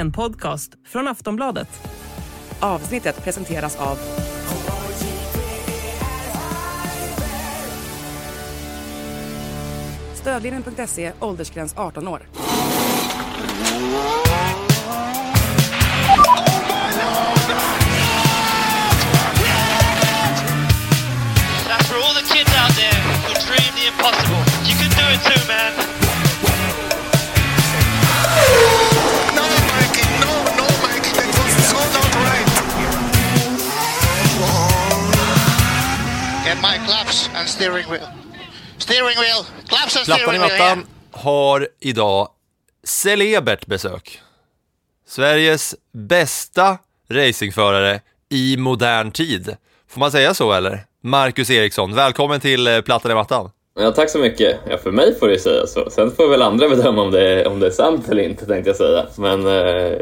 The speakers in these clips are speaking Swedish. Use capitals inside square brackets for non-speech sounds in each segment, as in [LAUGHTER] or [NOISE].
En podcast från Aftonbladet. Avsnittet presenteras av Stödlinjen.se, åldersgräns 18 år. That's for all the kids out there who dream the impossible. You can do it too, man. Get my claps and steering wheel. Steering wheel, claps and Plattan i steering wheel. mattan yeah. har idag celebert besök. Sveriges bästa racingförare i modern tid. Får man säga så eller? Marcus Eriksson, välkommen till eh, Plattan i mattan. Ja, tack så mycket. Ja, för mig får det säga så. Sen får väl andra [LAUGHS] bedöma om det, om det är sant eller inte, tänkte jag säga. Men eh,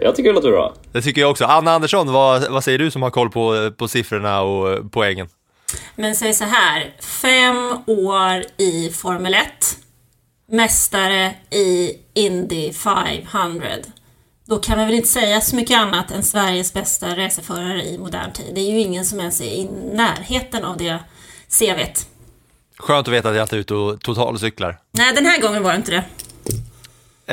jag tycker det låter bra. Det tycker jag också. Anna Andersson, vad, vad säger du som har koll på, på siffrorna och eh, poängen? Men säg så här, fem år i Formel 1, mästare i Indy 500. Då kan man väl inte säga så mycket annat än Sveriges bästa racerförare i modern tid. Det är ju ingen som ens är i närheten av det CVt. Skönt att veta att jag inte är ute och totalcyklar. Nej, den här gången var det inte det.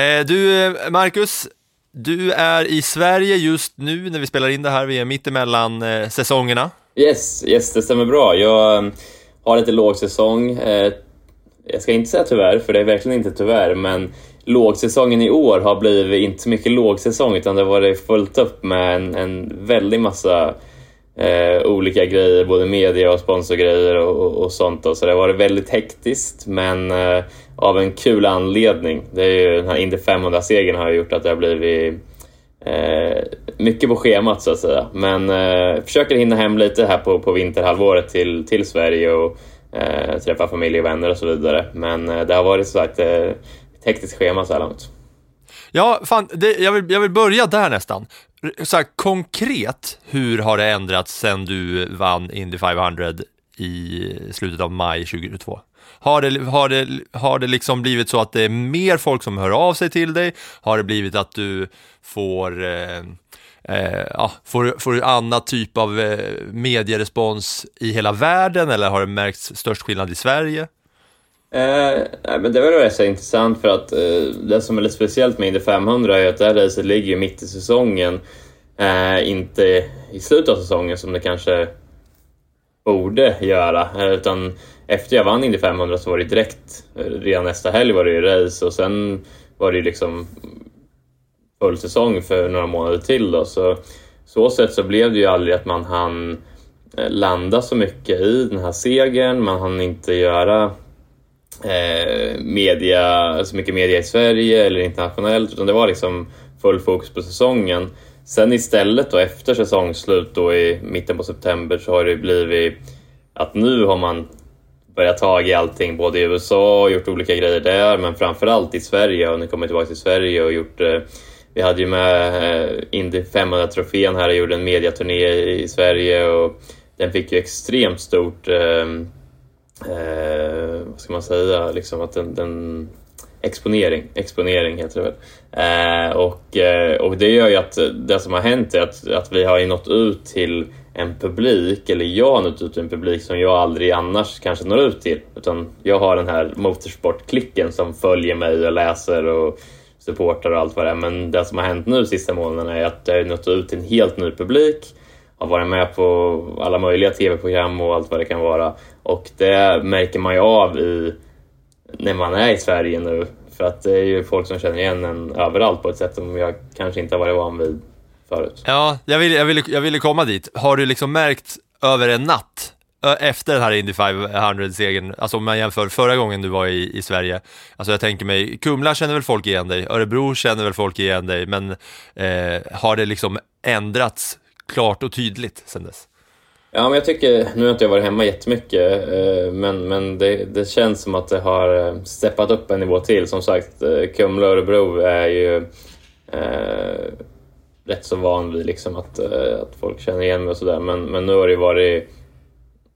Eh, du, eh, Marcus, du är i Sverige just nu när vi spelar in det här. Vi är mitt emellan eh, säsongerna. Yes, yes, det stämmer bra. Jag ehm, har lite lågsäsong. Eh, jag ska inte säga tyvärr, för det är verkligen inte tyvärr, men lågsäsongen i år har blivit inte så mycket lågsäsong, utan det har varit fullt upp med en, en väldig massa eh, olika grejer, både media och sponsorgrejer och, och, och sånt. Då. Så det har varit väldigt hektiskt, men eh, av en kul anledning. Det är ju den här Indy 500-segern har gjort att det har blivit eh, mycket på schemat så att säga. Men eh, försöker hinna hem lite här på, på vinterhalvåret till, till Sverige och eh, träffa familj och vänner och så vidare. Men eh, det har varit så sagt eh, ett hektiskt schema så här långt. Ja, fan, det, jag, vill, jag vill börja där nästan. Så här, konkret, hur har det ändrats sen du vann Indy 500 i slutet av maj 2022? Har det, har, det, har det liksom blivit så att det är mer folk som hör av sig till dig? Har det blivit att du får, eh, eh, ja, får, får annan typ av eh, medierespons i hela världen eller har det märkts störst skillnad i Sverige? Eh, men det var rätt så intressant för att eh, det som är lite speciellt med Indy 500 är att det här racet ligger ju mitt i säsongen. Eh, inte i slutet av säsongen som det kanske borde göra. Eh, utan efter jag vann Indy 500 så var det direkt, eh, redan nästa helg var det ju race och sen var det ju liksom full säsong för några månader till då. Så så sätt så blev det ju aldrig att man hann eh, landa så mycket i den här segern. Man hann inte göra eh, media, så mycket media i Sverige eller internationellt utan det var liksom full fokus på säsongen. Sen istället då efter säsongsslut då i mitten på september så har det blivit att nu har man börjat ta i allting både i USA och gjort olika grejer där men framförallt i Sverige och nu kommer jag tillbaka till Sverige och gjort eh, vi hade ju med eh, Indy 500-trofén här och gjorde en mediaturné i Sverige och den fick ju extremt stort eh, eh, vad ska man säga, liksom att den, den exponering, exponering heter det väl. Eh, och, eh, och det gör ju att det som har hänt är att, att vi har ju nått ut till en publik, eller jag har nått ut till typ, en publik som jag aldrig annars kanske når ut till. Utan jag har den här motorsportklicken som följer mig och läser och supportar och allt vad det är. Men det som har hänt nu sista månaderna är att jag har nått ut till en helt ny publik har varit med på alla möjliga tv-program och allt vad det kan vara. Och det märker man ju av i, när man är i Sverige nu. För att det är ju folk som känner igen en överallt på ett sätt som jag kanske inte har varit van vid förut. Ja, jag ville, jag ville, jag ville komma dit. Har du liksom märkt över en natt efter den här Indy 500-segern, alltså om man jämför förra gången du var i, i Sverige, alltså jag tänker mig, Kumla känner väl folk igen dig, Örebro känner väl folk igen dig, men eh, har det liksom ändrats klart och tydligt sen dess? Ja, men jag tycker, nu har inte jag varit hemma jättemycket, eh, men, men det, det känns som att det har eh, steppat upp en nivå till. Som sagt, eh, Kumla och Örebro är ju eh, rätt så van vid liksom att, eh, att folk känner igen mig och sådär. Men, men nu har det varit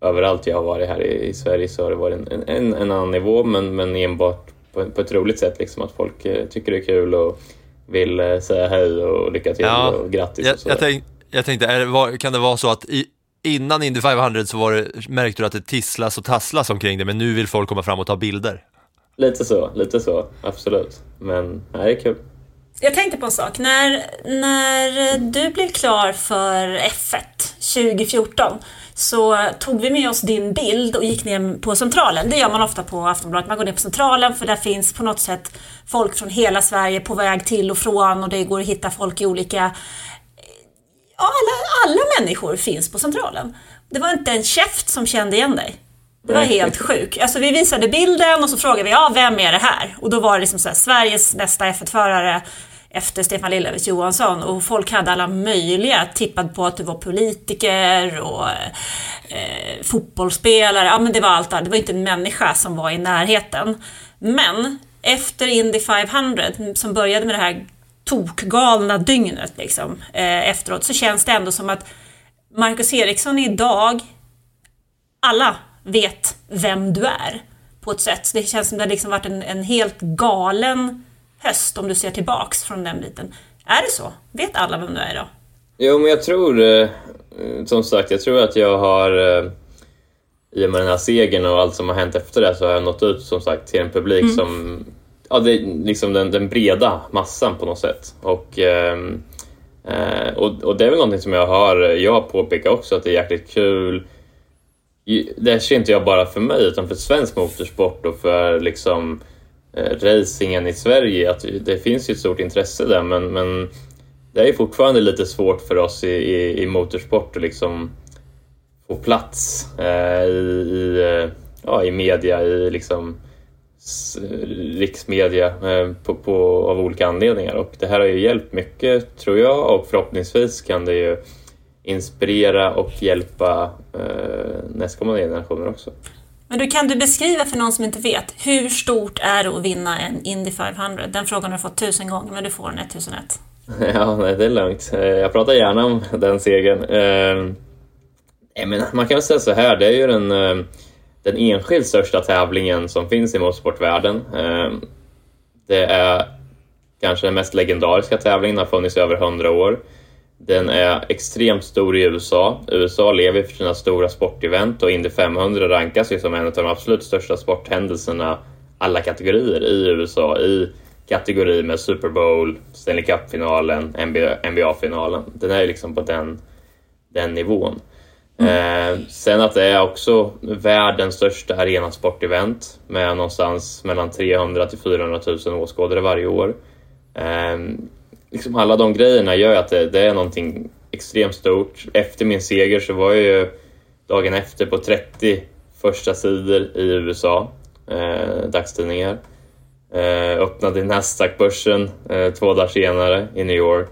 överallt jag har varit här i, i Sverige så har det varit en, en, en annan nivå, men, men enbart på, på ett roligt sätt. Liksom, att folk eh, tycker det är kul och vill eh, säga hej och lycka till Ja, och grattis jag, och sådär. jag, tänk, jag tänkte, det, var, kan det vara så att i, innan Indy 500 så var det, märkte du att det tisslas och tasslas omkring det, men nu vill folk komma fram och ta bilder? Lite så, lite så, absolut. Men nej, det är kul. Jag tänkte på en sak. När, när du blev klar för F1 2014 så tog vi med oss din bild och gick ner på Centralen. Det gör man ofta på Aftonbladet. Man går ner på Centralen för där finns på något sätt folk från hela Sverige på väg till och från och det går att hitta folk i olika... Ja, alla, alla människor finns på Centralen. Det var inte en käft som kände igen dig. Det var helt sjuk. Alltså vi visade bilden och så frågade vi, ja vem är det här? Och då var det liksom så här, Sveriges nästa F1-förare efter Stefan Lillevits Johansson och folk hade alla möjliga tippad på att du var politiker och eh, fotbollsspelare. Ja men det var allt där. Det var inte en människa som var i närheten. Men efter Indy 500 som började med det här tokgalna dygnet liksom, eh, efteråt så känns det ändå som att Marcus Eriksson idag alla vet vem du är på ett sätt. Så det känns som det har liksom varit en, en helt galen höst om du ser tillbaks från den biten. Är det så? Vet alla vem du är idag? Jo, men jag tror, eh, som sagt, jag tror att jag har, eh, i och med den här segern och allt som har hänt efter det, så har jag nått ut som sagt till en publik som, ja, det är liksom den, den breda massan på något sätt. Och, ehm, eh, och, och det är väl någonting som jag har, jag har påpekat också, att det är jäkligt kul. Det ser inte jag bara för mig, utan för svensk motorsport och för liksom Eh, racingen i Sverige, att det finns ju ett stort intresse där, men, men det är fortfarande lite svårt för oss i, i, i motorsport att liksom få plats eh, i, i, eh, ja, i media, i liksom s- riksmedia eh, på, på, av olika anledningar. Och det här har ju hjälpt mycket tror jag och förhoppningsvis kan det ju inspirera och hjälpa eh, nästkommande generationer också. Men du, kan du beskriva för någon som inte vet, hur stort är det att vinna en Indy 500? Den frågan har du fått tusen gånger, men du får den 1001. [LAUGHS] Ja, nej, det är lugnt. Eh, jag pratar gärna om [LAUGHS] den segern. Eh, men man kan väl säga så här, det är ju den, eh, den enskilt största tävlingen som finns i motorsportvärlden. Eh, Det är kanske den mest legendariska tävlingen, har funnits i över 100 år. Den är extremt stor i USA. USA lever för sina stora sportevent och Indy 500 rankas ju som en av de absolut största sporthändelserna alla kategorier i USA i kategori med Super Bowl, Stanley Cup-finalen, NBA, NBA-finalen. Den är ju liksom på den, den nivån. Eh, sen att det är också världens största arenasportevent med någonstans mellan 300 till 400 000 åskådare varje år. Eh, liksom alla de grejerna gör att det, det är någonting extremt stort. Efter min seger så var jag ju dagen efter på 30 första sidor i USA, eh, dagstidningar. Eh, öppnade Nasdaq-börsen eh, två dagar senare i New York.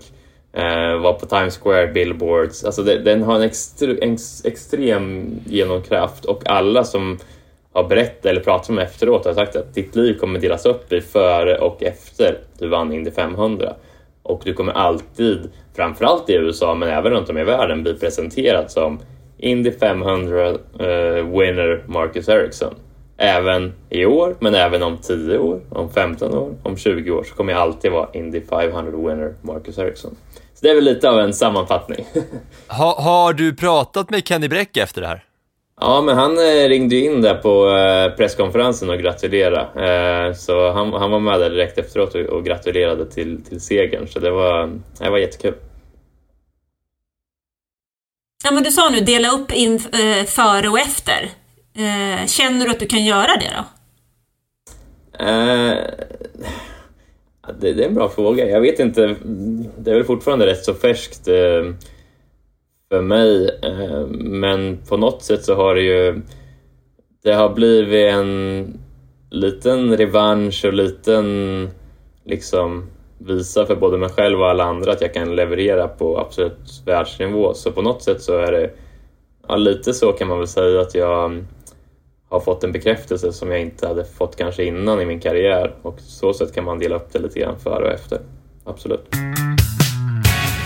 Eh, var på Times Square, billboards. Alltså det, den har en, extre, en extrem genomkraft och alla som har berättat eller pratat med efteråt har sagt att ditt liv kommer delas upp i före och efter du vann Indy 500. Och du kommer alltid, framförallt i USA men även runt om i världen, bli presenterad som Indy 500 uh, eh, winner Marcus Ericsson. Även i år, men även om 10 år, om 15 år, om 20 år så kommer jag alltid vara Indy 500 winner Marcus Ericsson. Så det är väl lite av en sammanfattning. [LAUGHS] Ha, har du pratat med Kenny Bräck efter det här? Ja, men han eh, ringde ju in där på eh, presskonferensen och gratulerade. Eh, så han, han var med där direkt efteråt och, och gratulerade till, till segern. Så det var, det var jättekul. Ja, men du sa nu dela upp in före och efter. Känner du att du kan göra det då? Eh, det, det är en bra fråga. Jag vet inte. Det är väl fortfarande rätt så färskt eh, för mig. Eh, men på något sätt så har det ju... Det har blivit en liten revansch och liten liksom visa för både mig själv och alla andra att jag kan leverera på absolut världsnivå. Så på något sätt så är det ja, lite så kan man väl säga att jag har fått en bekräftelse som jag inte hade fått kanske innan i min karriär och så sätt kan man dela upp det lite grann före och efter. Absolut.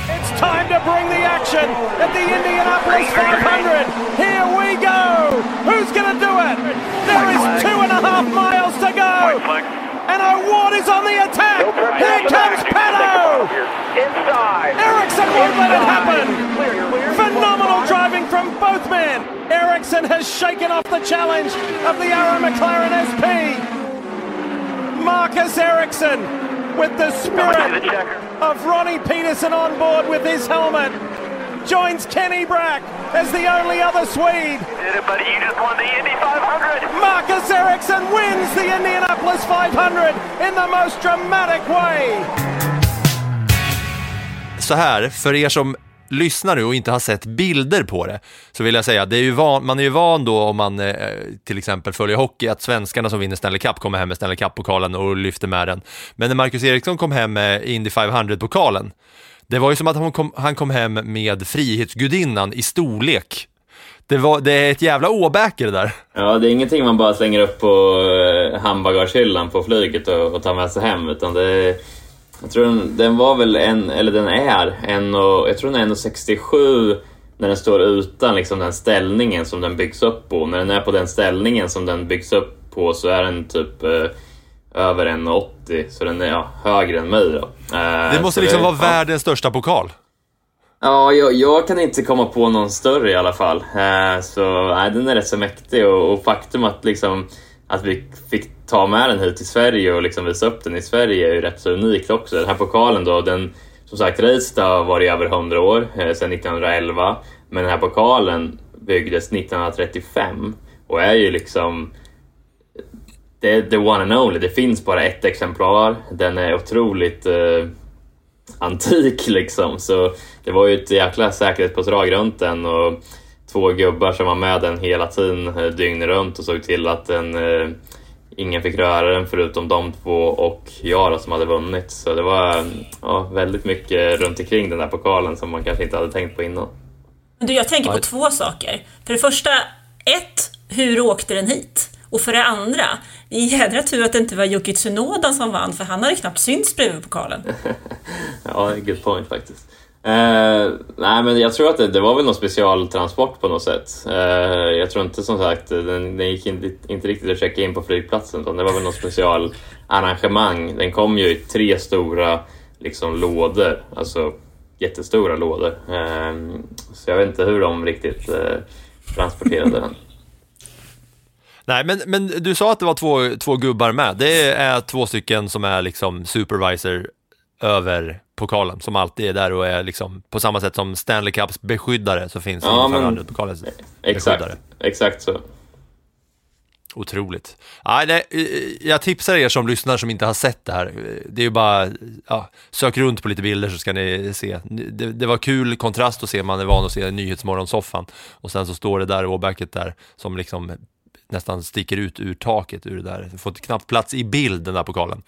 It's time to bring the action at the Indianapolis 500. Here we go. Who's going to do it? There is two and a half miles to go. And O'Ward is on the attack. Here comes Pato. won't let it happen. Phenomenal driving from both men. Ericsson has shaken off the challenge of the Arrow McLaren SP. Marcus Ericsson with the spirit of Ronnie Peterson on board with his helmet joins Kenny Brack as the only other Swede. Did it, buddy. You just won the Indy 500. Marcus Ericsson wins the Indianapolis 500 in the most dramatic way. Så här, för er som lyssnar nu och inte har sett bilder på det, så vill jag säga, det är ju van, man är ju van då om man eh, till exempel följer hockey, att svenskarna som vinner Stanley Cup kommer hem med Stanley Cup-pokalen och lyfter med den. Men när Marcus Eriksson kom hem med Indy 500-pokalen, det var ju som att han kom, han kom hem med Frihetsgudinnan i storlek. Det, var, det är ett jävla åbäke det där. Ja, det är ingenting man bara slänger upp på eh, handbagagehyllan på flyget och, och tar med sig hem, utan det jag tror den, den var väl en, eller den är, en och, jag tror den är 1,67 när den står utan liksom den ställningen som den byggs upp på. När den är på den ställningen som den byggs upp på så är den typ eh, över 1,80 så den är ja, högre än mig. Då. Eh, Det måste liksom det- vara ja. världens största pokal. Ja, jag, jag kan inte komma på någon större i alla fall. Eh, så nej, den är rätt så mäktig och, och faktum att, liksom, att vi fick ta med den hit till Sverige och liksom visa upp den i Sverige är ju rätt så unikt också. Den här pokalen då, den som sagt racet har varit i över 100 år, eh, sedan 1911. Men den här pokalen byggdes 1935 och är ju liksom det är the one and only. Det finns bara ett exemplar. Den är otroligt eh, antik [LAUGHS] liksom. Så det var ju ett jäkla säkerhetspådrag runt den och två gubbar som var med den hela tiden eh, dygnet runt och såg till att den, eh, ingen fick röra den förutom de två och jag då, som hade vunnit. Så det var ja, väldigt mycket runt omkring den där pokalen som man kanske inte hade tänkt på innan. Men Du, jag tänker på två saker. För det första, ett, hur åkte den hit? Och för det andra, jädra tur att det inte var Yuki Tsunoda som vann, för han hade knappt synts bredvid pokalen. [LAUGHS] Ja, good point faktiskt. Eh, nej, men jag tror att det, det var väl någon specialtransport på något sätt. Eh, jag tror inte som sagt, den, den gick inte, inte riktigt att checka in på flygplatsen utan det var väl något specialarrangemang. Den kom ju i tre stora liksom, lådor, alltså jättestora lådor. Eh, så jag vet inte hur de riktigt eh, transporterade den. Nej, men, men du sa att det var två, två gubbar med. Det är två stycken som är liksom supervisor över pokalen, som alltid är där och är liksom på samma sätt som Stanley Cups beskyddare så finns Ja, men- pokalens Exakt, beskyddare. exakt så. Otroligt. Ja, nej, eh, jag tipsar er som lyssnar som inte har sett det här. Det är ju bara, ja, sök runt på lite bilder så ska ni se. Det, det var kul kontrast att se, man är van att se Nyhetsmorgonsoffan och sen så står det där åbäket där som liksom nästan sticker ut ur taket ur det där. Får knappt plats i bild den där pokalen.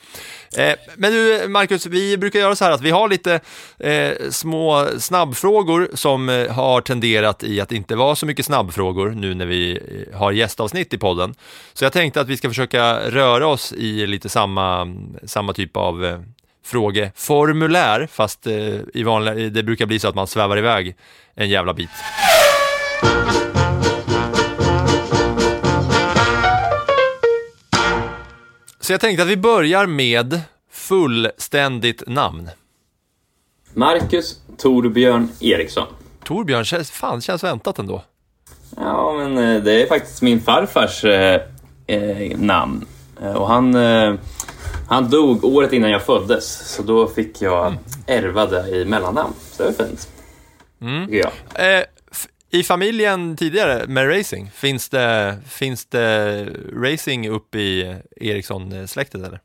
Eh, men nu Marcus, vi brukar göra så här att vi har lite eh, små snabbfrågor som eh, har tenderat i att inte vara så mycket snabbfrågor nu när vi eh, har gästavsnitt i podden. Så jag tänkte att vi ska försöka röra oss i lite samma, samma typ av eh, frågeformulär, fast eh, i vanliga, det brukar bli så att man svävar iväg en jävla bit. Så jag tänkte att vi börjar med fullständigt namn. Marcus Torbjörn Eriksson. Torbjörn, känns, fan, känns väntat ändå. Ja, men eh, det är faktiskt min farfars eh, eh, namn. Eh, och han, eh, han dog året innan jag föddes, så då fick jag ärva det i mellannamn. Så det är fint. Tycker jag. I familjen tidigare med racing, finns det, finns det racing upp i Eriksson-släktet eller?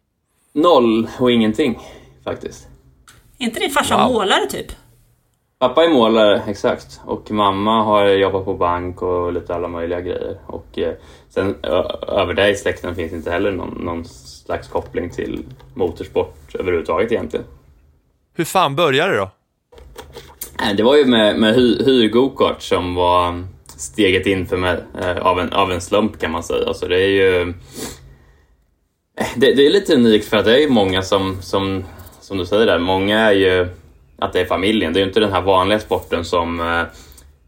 Noll och ingenting, faktiskt. Är inte din farsa Wow. målare typ? Pappa är målare, exakt. Och mamma har jobbat på bank och lite alla möjliga grejer. Och eh, sen över det i släkten finns inte heller någon, någon slags koppling till motorsport överhuvudtaget egentligen. Hur fan började det då? Det var ju med, med hy, hyr-gokart som var steget in för mig eh, av, en, av en slump kan man säga. Alltså det är ju... Eh, det, det är lite unikt för att det är ju många som, som, som du säger där, många är ju att det är familjen. Det är ju inte den här vanliga sporten som eh,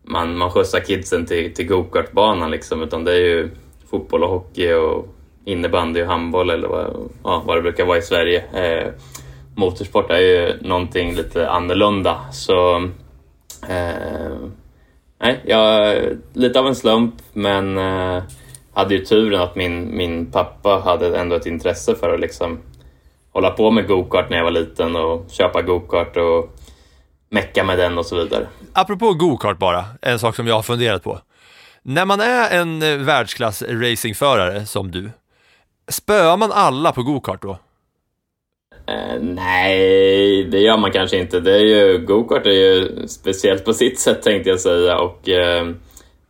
man, man skjutsar kidsen till, till gokartbanan liksom, utan det är ju fotboll och hockey och innebandy och handboll eller vad, ja, vad det brukar vara i Sverige. Motorsport är ju någonting lite annorlunda. Så Eh, nej, jag, lite av en slump, men eh, hade ju turen att min, min pappa hade ändå ett intresse för att liksom hålla på med gokart när jag var liten och köpa gokart och mecka med den och så vidare. Apropå gokart bara, en sak som jag har funderat på. När man är en eh, världsklass racingförare som du, spöar man alla på gokart då? Eh, nej, det gör man kanske inte. Det är ju, gokart är ju speciellt på sitt sätt tänkte jag säga och eh,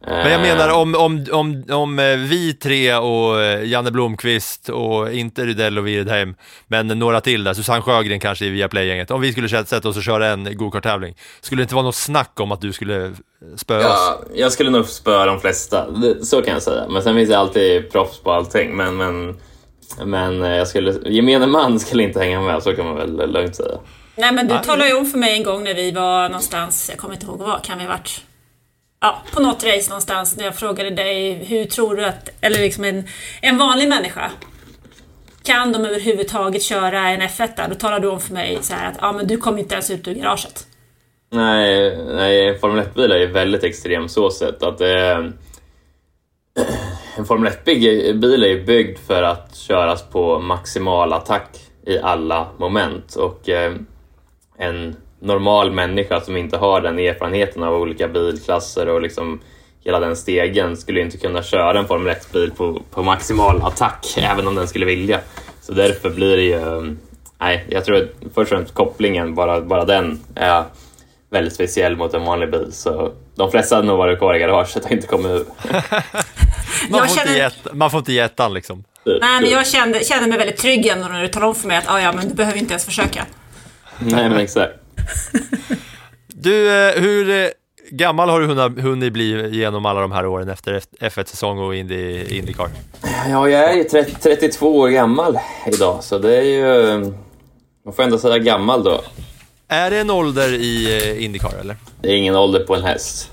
Men jag menar om, om, om, om eh, vi tre och eh, Janne Blomqvist och inte Rydell och Wiredheim, men några till där, Susanne Sjögren kanske i Viaplay-gänget, om vi skulle sätta oss och köra en go-kart-tävling, skulle det inte vara något snack om att du skulle spöa oss? Ja, jag skulle nog spöa de flesta, så kan jag säga. Men sen finns det alltid proffs på allting. Men, men, men eh, jag skulle, gemene man skulle inte hänga med, så kan man väl lugnt säga. Nej men du Nej. talade ju om för mig en gång när vi var någonstans, jag kommer inte ihåg var, kan vi ha varit Ja, på något race någonstans när jag frågade dig hur tror du att, eller liksom en, en vanlig människa kan de överhuvudtaget köra en F1 där? Då talade du om för mig så här att ja, men du kommer inte ens ut ur garaget. Nej, nej Formel 1-bil är väldigt extrem så sett att det är- [CLEARS THROAT] En Formel 1-bil är ju byggd för att köras på maximal attack i alla moment och eh, en normal människa som inte har den erfarenheten av olika bilklasser och liksom hela den stegen skulle inte kunna köra en Formel 1-bil på, på maximal attack även om den skulle vilja. Så därför blir det ju... Eh, nej, jag tror att först och främst kopplingen, bara, bara den är väldigt speciell mot en vanlig bil. Så de flesta hade nog varit kvar i garaget och inte kommit ur. [LAUGHS] Man, får inte känner- ge, ett- man får inte ge ettan liksom. Nej men jag kände, kände mig väldigt trygg ändå när du talade om för mig att ah, ja men du behöver inte ens försöka. Nej, men exakt. [LAUGHS] Du, eh, hur eh, gammal har du hunnit, hunnit bli genom alla de här åren efter F1-säsong och Indy, Indycar? Ja, jag är ju 30, 32 år gammal idag, så det är ju... Man får ändå säga gammal då. Är det en ålder i eh, Indycar eller? Det är ingen ålder på en häst.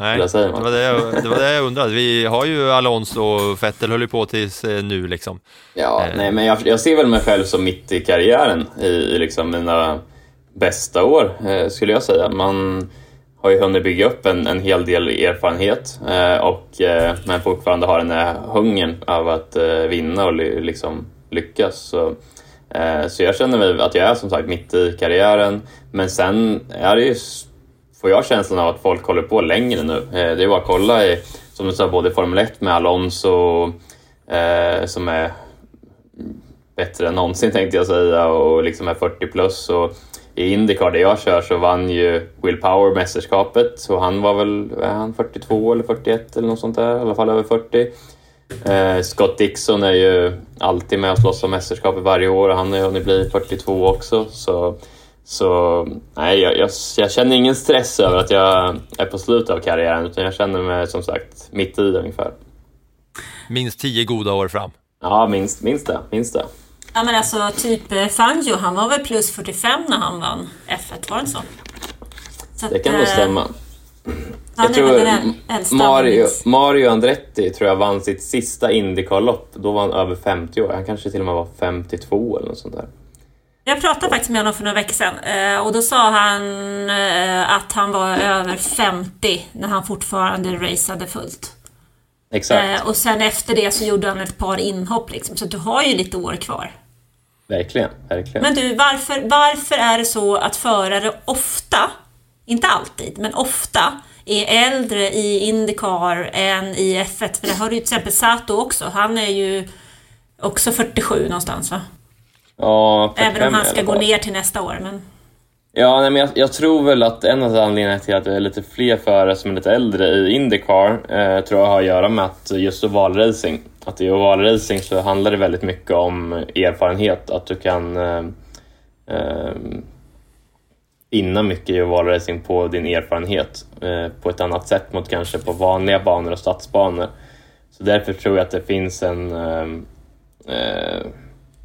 Nej, det var det, jag, det var det jag undrade. Vi har ju Alonso och Vettel höll ju på tills eh, nu liksom. Ja, Eh. nej, men jag, jag ser väl mig själv som mitt i karriären i, i liksom mina bästa år, eh, skulle jag säga. Man har ju hunnit bygga upp en, en hel del erfarenhet, eh, och, eh, men fortfarande har den här hungern av att eh, vinna och ly, liksom lyckas. Så, så jag känner mig att jag är som sagt mitt i karriären, men sen är det ju får jag känslan av att folk håller på längre nu. Eh, Det är bara att kolla i, som du sa, både Formel 1 med Alonso, eh, som är bättre än någonsin tänkte jag säga och liksom är 40 plus. Och I Indycar där jag kör så vann ju Will Power mästerskapet så han var väl är han 42 eller 41 eller något sånt där, i alla fall över 40. Eh, Scott Dixon är ju alltid med och slåss om mästerskapet varje år och han har ju hunnit bli 42 också. Så, så nej, jag, jag, jag känner ingen stress över att jag är på slutet av karriären utan jag känner mig som sagt mitt i ungefär. Minst tio goda år fram. Ja, minst, minst det. Minst det. Ja men alltså typ eh, Fangio, han var väl plus 45 när han vann F1, var det så? så Det att, kan nog eh, stämma. Han Jag är tror Mario. Mario Andretti tror jag vann sitt sista Indycar-lopp. Då var han över 50 år. Han kanske till och med var 52 eller något sånt där. Jag pratade faktiskt med honom för några veckor sedan eh, och då sa han eh, att han var över 50 när han fortfarande raceade fullt. Exakt, Eh, Och sen efter det så gjorde han ett par inhopp liksom, så du har ju lite år kvar. verkligen. verkligen. Men du, varför, varför är det så att förare ofta, inte alltid, men ofta är äldre i Indycar än i F1? För det har du ju till exempel Sato också. Han är ju också 47 någonstans va? Ja, Även 45 om han ska gå ner till nästa år. Men... Ja, nej, men jag, jag tror väl att en av anledningarna till att det är lite fler förare som är lite äldre i Indycar eh, tror jag har att göra med att just ovalracing, att i ovalracing så handlar det väldigt mycket om erfarenhet, att du kan eh, eh, vinna mycket i ovalracing på din erfarenhet eh, på ett annat sätt mot kanske på vanliga banor och stadsbanor. Så därför tror jag att det finns en eh, eh,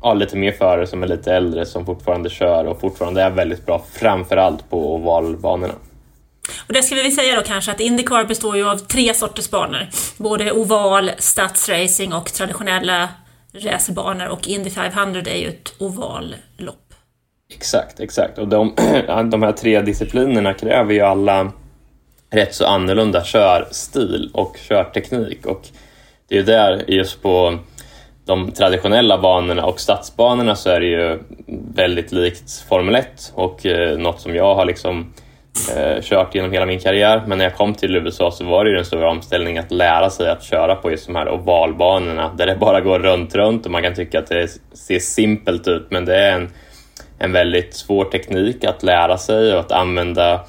ja, lite mer förare som är lite äldre som fortfarande kör och fortfarande är väldigt bra, framförallt på ovalbanorna. Och det ska vi väl säga då kanske att Indycar består ju av tre sorters banor. Både oval, stadsracing och traditionella racerbanor och Indy 500 är ju ett ovallopp. Exakt, exakt. Och de, [CLEARS THROAT] de här tre disciplinerna kräver ju alla rätt så annorlunda körstil och körteknik. Och det är ju där, just på de traditionella banorna och stadsbanorna så är det ju väldigt likt Formel 1 och eh, något som jag har liksom eh, kört genom hela min karriär. Men när jag kom till USA så var det ju den stora omställningen att lära sig att köra på just de här ovalbanorna där det bara går runt, runt och man kan tycka att det ser simpelt ut men det är en, en väldigt svår teknik att lära sig och att använda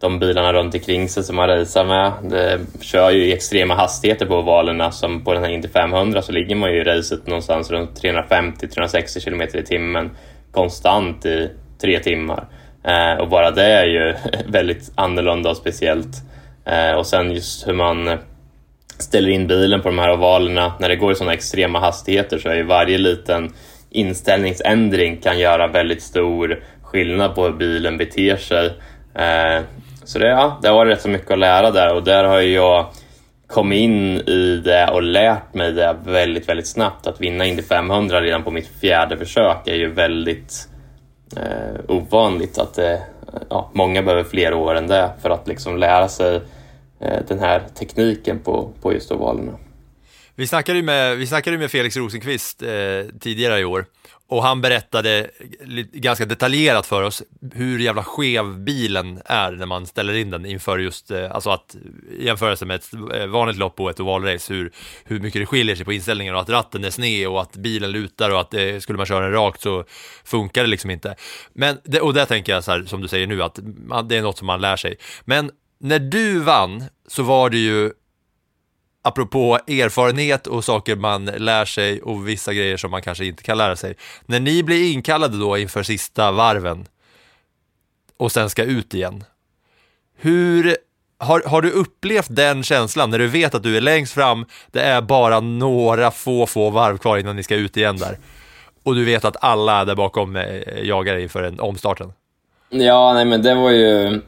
de bilarna runt omkring sig som man racear med. Det kör ju i extrema hastigheter på ovalerna alltså som på den här Indy 500 så ligger man ju i racet någonstans runt 350-360 km i timmen konstant i tre timmar. Eh, och bara det är ju [LAUGHS] väldigt annorlunda och speciellt. Eh, och sen just hur man ställer in bilen på de här ovalerna. När det går i sådana extrema hastigheter så är ju varje liten inställningsändring kan göra väldigt stor skillnad på hur bilen beter sig. Eh, så det, ja, det har varit rätt så mycket att lära där och där har jag kommit in i det och lärt mig det väldigt, väldigt snabbt. Att vinna Indy 500 redan på mitt fjärde försök är ju väldigt eh, ovanligt. Att det, ja, många behöver fler år än det för att liksom lära sig eh, den här tekniken på, på just ovalerna. Vi snackade ju med, vi snackade med Felix Rosenqvist eh, tidigare i år och han berättade ganska detaljerat för oss hur jävla skev bilen är när man ställer in den inför just, eh, alltså att jämförelse med ett eh, vanligt lopp och ett ovalrace, hur, hur mycket det skiljer sig på inställningen och att ratten är sned och att bilen lutar och att eh, skulle man köra den rakt så funkar det liksom inte. Men, det, och där tänker jag så här, som du säger nu, att det är något som man lär sig. Men när du vann så var det ju apropå erfarenhet och saker man lär sig och vissa grejer som man kanske inte kan lära sig. När ni blir inkallade då inför sista varven och sen ska ut igen, hur har, har du upplevt den känslan när du vet att du är längst fram, det är bara några få, få varv kvar innan ni ska ut igen där och du vet att alla där bakom eh, jagar inför en omstarten? Ja, nej men det var ju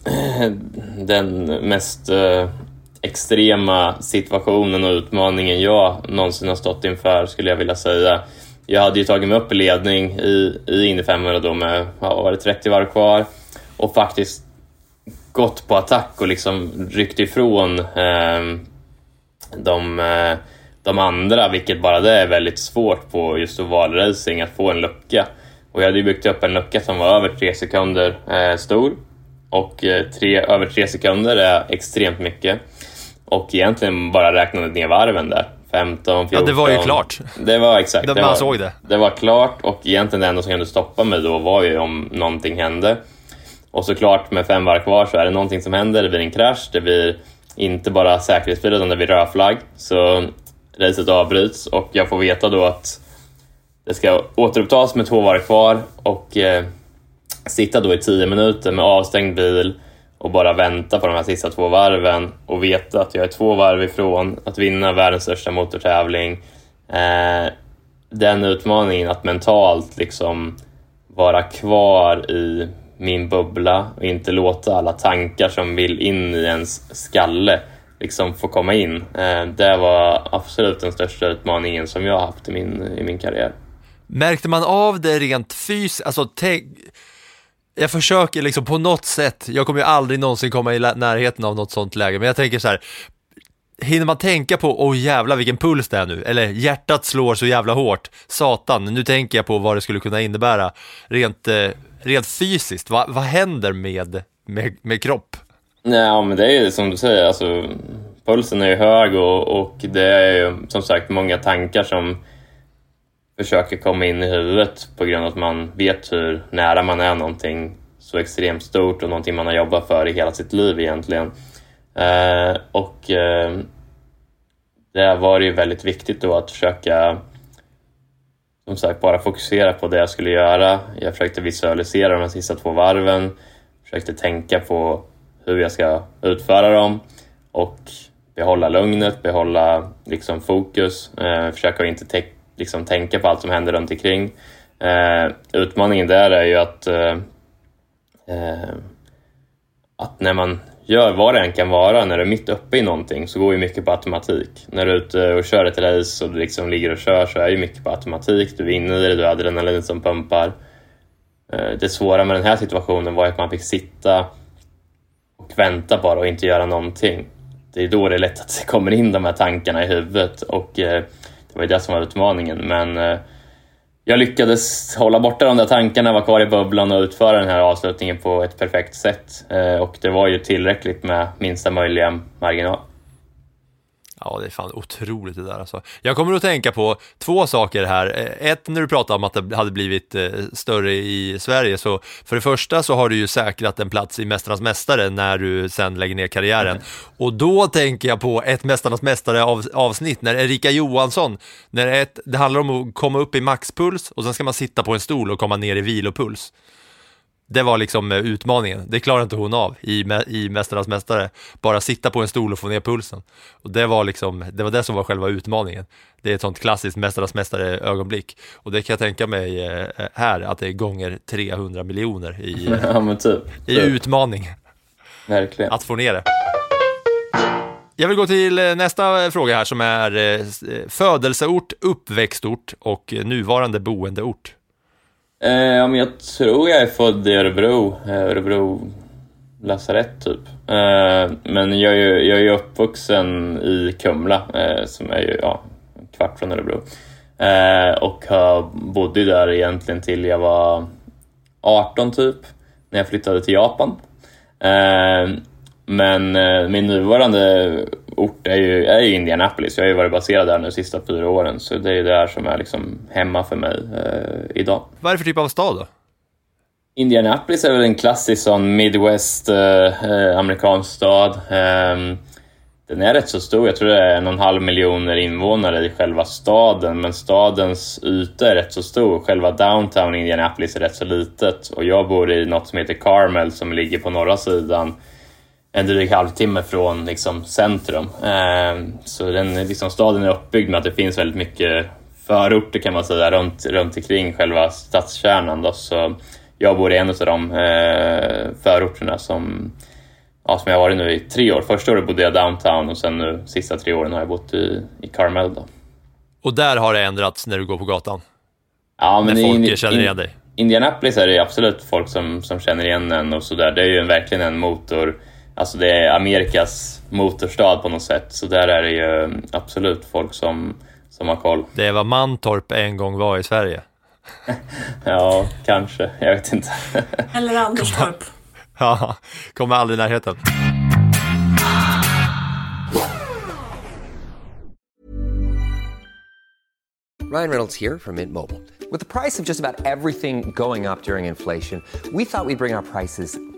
[CLEARS THROAT] den mest eh, extrema situationen och utmaningen jag någonsin har stått inför, skulle jag vilja säga. Jag hade ju tagit mig upp i ledning i, i Indy 500 då med, ja, var det, 30 varv kvar och faktiskt gått på attack och liksom ryckt ifrån ehm, eh, de, de andra, vilket bara det är väldigt svårt på just ovalracing, att få en lucka. Och jag hade ju byggt upp en lucka som var över tre sekunder eh, stor och eh, tre, över tre sekunder är extremt mycket och egentligen bara räknade ner varven där. 15, 14. Ja, det var ju klart. Det var exakt. Det, det man var, såg det. Det var klart och egentligen det enda som kunde stoppa mig då var ju om någonting hände. Och såklart med fem varv kvar så är det någonting som händer, det blir en krasch, det blir inte bara säkerhetsbil utan det blir rödflagg. Så racet avbryts och jag får veta då att det ska återupptas med två varv kvar och eh, sitta då i tio minuter med avstängd bil och bara vänta på de här sista två varven och veta att jag är två varv ifrån att vinna världens största motortävling. Eh, den utmaningen att mentalt liksom vara kvar i min bubbla och inte låta alla tankar som vill in i ens skalle liksom få komma in. Eh, det var absolut den största utmaningen som jag har haft i min, i min karriär. Märkte man av det rent fysiskt? Alltså, jag försöker liksom på något sätt, jag kommer ju aldrig någonsin komma i närheten av något sånt läge, men jag tänker så här, hinner man tänka på, åh oh, jävla vilken puls det är nu, eller hjärtat slår så jävla hårt, satan, nu tänker jag på vad det skulle kunna innebära rent, eh, rent fysiskt, Va, vad händer med, med, med kropp? Ja, men det är ju som du säger, alltså, pulsen är ju hög och, och det är ju som sagt många tankar som försöker komma in i huvudet på grund av att man vet hur nära man är någonting så extremt stort och någonting man har jobbat för i hela sitt liv egentligen. Eh, och eh, det var ju väldigt viktigt då att försöka som sagt bara fokusera på det jag skulle göra. Jag försökte visualisera de här sista två varven, försökte tänka på hur jag ska utföra dem och behålla lugnet, behålla liksom fokus, eh, försöka inte täcka liksom tänka på allt som händer runt omkring. Eh, utmaningen där är ju att, eh, eh, att när man gör vad det än kan vara, när du är mitt uppe i någonting så går ju mycket på automatik. När du är ute och kör ett race och du liksom ligger och kör så är ju mycket på automatik. Du är inne i det, du har adrenalin som pumpar. Eh, det svåra med den här situationen var att man fick sitta och vänta bara och inte göra någonting. Det är då det är lätt att det kommer in de här tankarna i huvudet och eh, det var ju det som var utmaningen. Men eh, jag lyckades hålla borta de där tankarna, vara kvar i bubblan och utföra den här avslutningen på ett perfekt sätt. Eh, och det var ju tillräckligt med minsta möjliga marginal. Ja, det är fan otroligt det där alltså. Jag kommer att tänka på två saker här. Eh, Ett, när du pratade om att det hade blivit eh, större i Sverige, så för det första så har du ju säkrat en plats i Mästarnas Mästare när du sen lägger ner karriären. Och då tänker jag på ett Mästarnas Mästare av, avsnitt när Erika Johansson, när ett, det handlar om att komma upp i maxpuls och sen ska man sitta på en stol och komma ner i vilopuls. Det var liksom eh, utmaningen. Det klarar inte hon av i, i Mästarnas Mästare. Bara sitta på en stol och få ner pulsen. Och det var liksom, det var det som var själva utmaningen. Det är ett sånt klassiskt Mästarnas Mästare ögonblick. Och det kan jag tänka mig eh, här, att det är gånger 300 miljoner i, eh, [LAUGHS] Ja, typ. i typ. utmaning Verkligen. att få ner det. Jag vill gå till eh, nästa fråga här som är eh, eh, födelseort, uppväxtort och eh, nuvarande boendeort. Eh, ja, men jag tror jag är född i Örebro, Örebro lasarett typ. Eh, men jag är ju jag är ju uppvuxen i Kumla eh, som är ju ja, en kvart från Örebro. Eh, och har- bodde ju där egentligen till jag var 18 typ, när jag flyttade till Japan. Eh, men eh, min nuvarande ort är ju, är ju Indianapolis. Jag har ju varit baserad där nu de sista fyra åren, så det är ju där som är liksom hemma för mig eh, idag. Vad är det för typ av stad då? Indianapolis är väl en klassisk sån Midwest eh, eh, amerikansk stad. Ehm, den är rätt så stor. Jag tror det är en och en halv miljoner invånare i själva staden, men stadens yta är rätt så stor. Själva downtown Indianapolis är rätt så litet och jag bor i något som heter Carmel som ligger på norra sidan en dryg halvtimme från liksom, centrum. Ehm, så den, liksom, staden är uppbyggd med att det finns väldigt mycket förorter kan man säga runt, runt omkring själva stadskärnan. Då. Så jag bor i en av de eh, förorterna som, ja, som jag har varit nu i tre år. Första året bodde jag downtown och sen nu sista tre åren har jag bott i, i Carmel. Då. Och där har det ändrats när du går på gatan? Ja, när i folk Indi- känner igen dig? Indianapolis är det absolut folk som, som känner igen en och sådär. Det är ju en, verkligen en motor, alltså det är Amerikas motorstad på något sätt. Så där är det ju absolut folk som, som har koll. Det är vad Mantorp en gång var i Sverige. [LAUGHS] Ja, kanske. Jag vet inte. [LAUGHS] Eller Anderstorp. [LAUGHS] Ja, kommer aldrig i närheten. Ryan Reynolds here from Mint Mobile. With the price of just about everything going up during inflation, we thought we'd bring our prices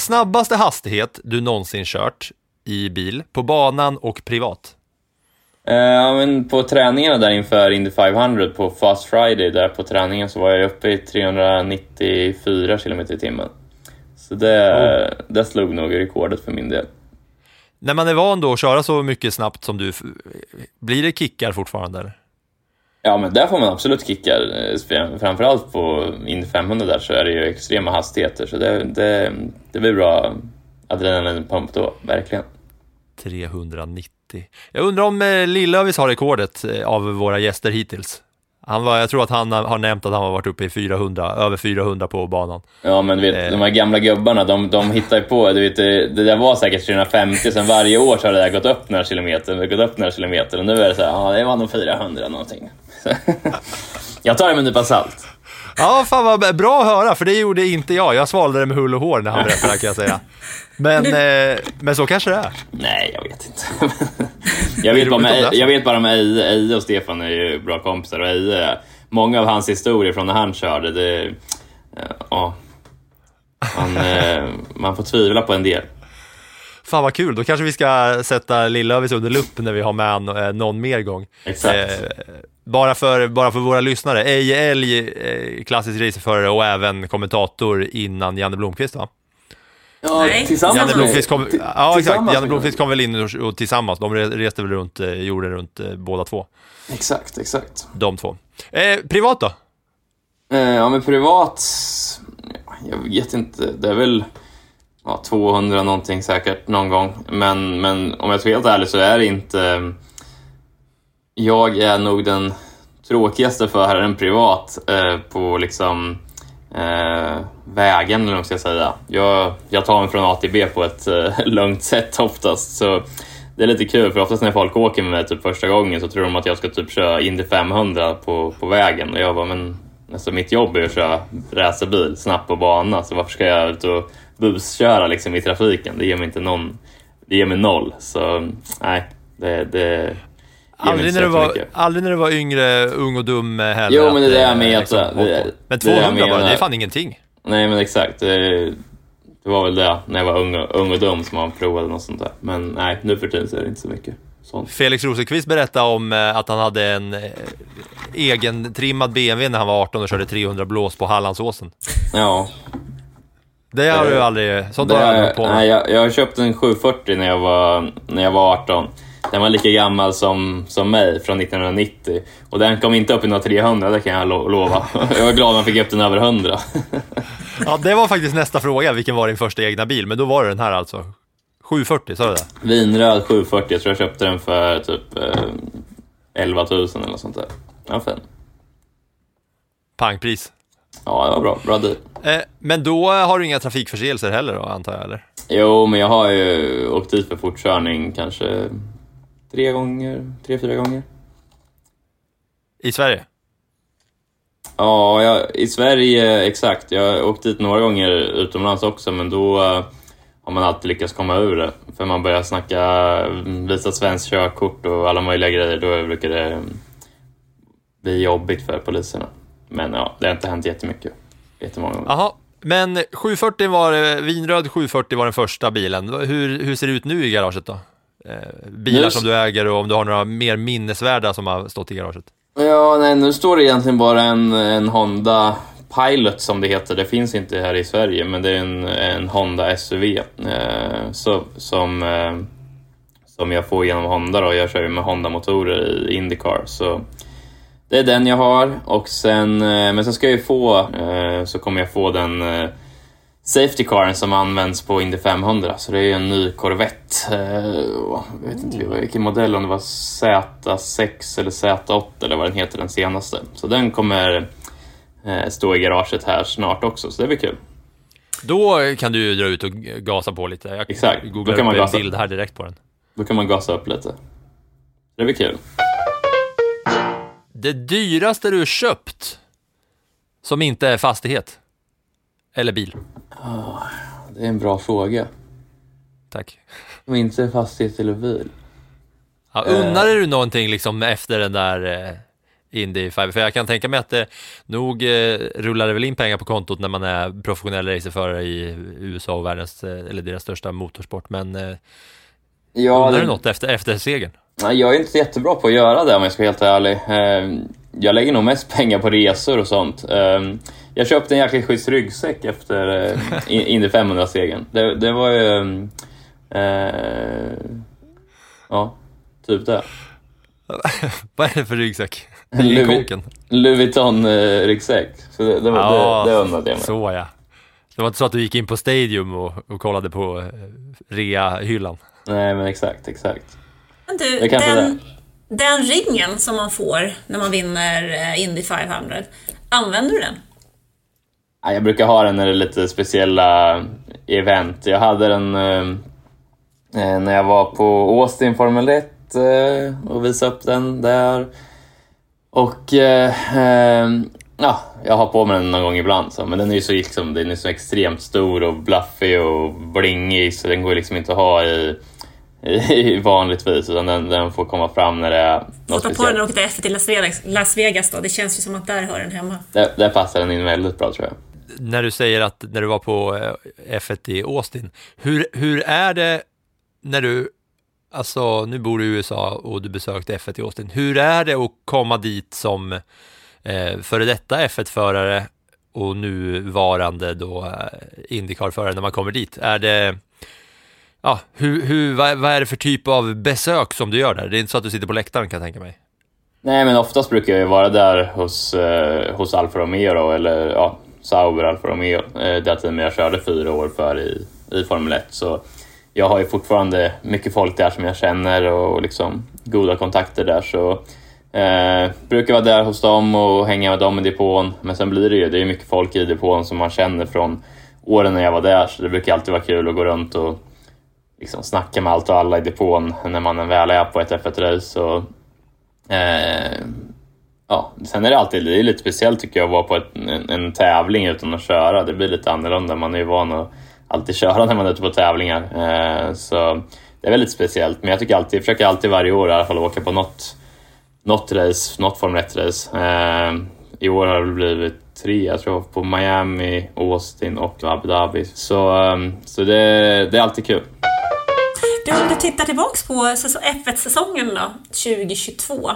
Snabbaste hastighet du någonsin kört i bil, på banan och privat? Eh, Ja, men på träningarna där inför Indy 500 på Fast Friday, där på träningen så var jag uppe i 394 km i timmen. Så det, det slog nog rekordet för min del. När man är van då att köra så mycket snabbt som du, blir det kickar fortfarande? Ja, men där får man absolut kickar. Framförallt på Indy 500 där så är det ju extrema hastigheter, så det, det, det blir bra adrenalinpump då, verkligen. 390. Jag undrar om eh, Lillövis har rekordet eh, av våra gäster hittills. Han var, jag tror att han har nämnt att han har varit uppe i 400, över 400 på banan. Ja, men vet, de här gamla gubbarna, de, de hittar ju på, du vet, det, där var säkert 350, sen varje år så har det där gått upp några kilometer, gått upp några kilometer, och nu är det så här, ja, det var nog 400 någonting. [LAUGHS] jag tar det med en nypa salt. Ja, fan vad bra att höra, för det gjorde inte jag. Jag svalde det med hull och hår när han berättade, kan jag säga. Men, [LAUGHS] eh, men så kanske det är. Nej, jag vet inte. [LAUGHS] jag, vet bara med, jag vet bara med Eje, Eje och Stefan är ju bra kompisar och Eje, många av hans historier från när han körde, det... eh, Ja. Man, eh, man får tvivla på en del. Fan vad kul, då kanske vi ska sätta Lillövis under lupp när vi har med eh, någon mer gång. Exakt. Eh, bara, för, bara för våra lyssnare, Eje Elg, eh, klassisk racerförare och även kommentator innan Janne Blomqvist va? Ja, Nej, tillsammans Janne Blomqvist kom, ja, exakt. Janne Blomqvist kom väl in och, och tillsammans. De re- reste väl runt, eh, jorden runt eh, båda två. Exakt, exakt. De två. Eh, privat då? Eh, ja, men privat... Jag vet inte. Det är väl ja, 200 någonting säkert någon gång. Men, men om jag ska vara helt ärlig så är det inte... Jag är nog den tråkigaste föraren privat eh, på liksom eh, vägen, eller vad ska jag säga. Jag, jag tar mig från A till B på ett eh, [LAUGHS] lugnt sätt oftast. Så det är lite kul, för oftast när folk åker med mig typ första gången så tror de att jag ska typ köra Indy 500 på, på vägen. Och jag bara, men alltså, mitt jobb är att köra racerbil snabbt på bana, så varför ska jag ut och busköra liksom, i trafiken? Det ger mig inte någon... Det ger mig noll. Så nej, det... det Aldrig när, du var, mycket. aldrig när du var yngre, ung och dum eh, heller. Jo, men det är det jag eh, menar. liksom, men det är det jag 200 bara, det är fan ingenting. Nej, men exakt. Det, var väl det när jag var ung, och- ung och dum som man provade något sånt där. Men nej, nu för tiden så är det inte så mycket sånt. Felix Rosenqvist berättade om eh, att han hade en eh, egentrimmad BMW när han var 18 och körde 300 blås på Hallandsåsen. Ja. Det har Det- du aldrig, sånt Det, har du aldrig på med. nej, jag, jag köpte en 740 när jag var, när jag var 18. Den var lika gammal som, som mig, från 1990. Och den kom inte upp i några 300, det kan jag lo- lova. [LAUGHS] Jag var glad jag fick upp den över 100. [LAUGHS] Ja, det var faktiskt nästa fråga, vilken var din första egna bil? Men då var det den här alltså. 740, sa du det? Vinröd 740, jag tror jag köpte den för typ eh, 11 000 eller något sånt där. Den var fin. Pangpris. Ja, det var bra. Bra deal. Eh, men då har du inga trafikförseelser heller då, antar jag, eller? Jo, men jag har ju åkt dit för fortkörning kanske tre gånger, tre, fyra gånger. I Sverige? Ja, jag, i Sverige, exakt. Jag har åkt dit några gånger utomlands också, men då eh, har man alltid lyckats komma ur det. För man börjar snacka, mm, visa svenskt körkort och alla möjliga grejer, då brukar det mm, bli jobbigt för poliserna. Men ja, det har inte hänt jättemycket. Jättemånga gånger. Jaha, men 740 var, eh, vinröd 740 var den första bilen. Hur, hur ser det ut nu i garaget då? Eh, bilar Nu- som du äger och om du har några mer minnesvärda som har stått i garaget? Ja, nej, nu står det egentligen bara en, en Honda Pilot som det heter. Det finns inte här i Sverige, men det är en, en Honda SUV eh, så, som, eh, som jag får genom Honda. Då. Jag kör ju med Honda-motorer i Indycar. Så det är den jag har. Och sen, eh, men sen ska jag ju få, eh, så kommer jag få den eh, Safety caren som används på Indy 500, så det är ju en ny Corvette. Eh, jag vet inte vilken modell, om det var Z6 eller Z8 eller vad den heter, den senaste. Så den kommer eh, stå i garaget här snart också, så det blir kul. Då kan du dra ut och gasa på lite. Jag Exakt, då googlar kan man upp en gasa. bild här direkt på den. Då kan man gasa upp lite. Det blir kul. Det dyraste du köpt som inte är fastighet? Eller bil? Ah, det är en bra fråga. Tack. Och inte fastighet eller bil. Ja, Eh. unnade du någonting liksom efter den där eh, Indy 5? För jag kan tänka mig att det nog eh, rullar det väl in pengar på kontot när man är professionell racerförare i USA och världens, eh, eller deras största motorsport. Men eh, Ja, undrar det- du något efter, efter segern? Jag är inte jättebra på att göra det om jag ska vara helt ärlig. Eh, Jag lägger nog mest pengar på resor och sånt. Eh, Jag köpte en jäkligt schysst ryggsäck efter eh, in- Indy 500-segern. Det, det var ju... Eh, ja, typ det. [LAUGHS] Vad är det för ryggsäck? [LAUGHS] Louis? Louis Vuitton-ryggsäck. Så det, det, var- Ja, det, det unnade jag mig. Så ja. Det var inte så att du gick in på Stadium och, och kollade på eh, rea-hyllan? Nej, men exakt, exakt. Du, den, den ringen som man får när man vinner eh, Indy 500, använder du den? Ja, Jag brukar ha den när det är lite speciella event. Jag hade den eh, eh, när jag var på Austin Formel 1 eh, och visade upp den där. Och ja, jag har på mig den någon gång ibland. Så, men den är ju så, liksom, den är så extremt stor och bluffig och blingig så den går liksom inte att ha i vanligtvis. Utan den, den får komma fram när det är något Få ta på den och åka till F1 till Las Vegas, Las Vegas då. Det känns ju som att där hör den hemma. Där, där passar den in väldigt bra tror jag. när du säger att när du var på eh, F1 i Austin, hur, hur är det när du, alltså nu bor du i USA och du besökte F1 i Austin, hur är det att komma dit som eh, före detta F1-förare och nuvarande då eh, Indycar-förare när man kommer dit? Är det, ja, hur, hur, vad, vad är det för typ av besök som du gör där? Det är inte så att du sitter på läktaren kan jag tänka mig. Nej, men oftast brukar jag vara där hos, eh, hos Alfa Romeo då, eller ja, Sauber Alfa Romeo, eh, det teamet jag körde fyra år för i, i Formel 1. Så jag har ju fortfarande mycket folk där som jag känner och, och liksom goda kontakter där. Så eh, brukar vara där hos dem och hänga med dem i depån. Men sen blir det ju, det är mycket folk i depån som man känner från åren när jag var där. Så det brukar alltid vara kul att gå runt och liksom snacka med allt och alla i depån när man väl är på ett F1-race. Eh, ja, sen är det alltid det är lite speciellt tycker jag att vara på ett, en, en, tävling utan att köra. Det blir lite annorlunda. Man är ju van att alltid [LAUGHS] köra när man är ute på tävlingar. Eh, så det är väldigt speciellt. Men jag tycker alltid, jag försöker alltid varje år i alla fall åka på något, något race, något Formel 1-race. Eh, I år har det blivit tre, jag tror, på Miami, Austin och Abu Dhabi. Så, eh, så det, det är alltid kul. Du, om du tittar tillbaks på F1-säsongen då, 2022.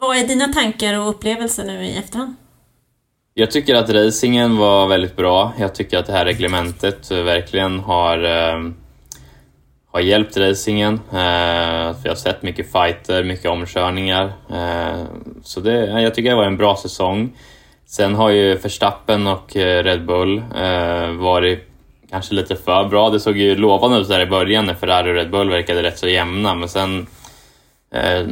Vad är dina tankar och upplevelser nu i efterhand? Jag tycker att racingen var väldigt bra. Jag tycker att det här reglementet verkligen har, eh, har hjälpt racingen. Eh, vi har sett mycket fighter, mycket omkörningar. Eh, så det, jag tycker det var en bra säsong. Sen har ju Verstappen och eh, Red Bull eh, varit kanske lite för bra. Det såg ju lovande ut där i början när Ferrari och Red Bull verkade rätt så jämna, men sen eh,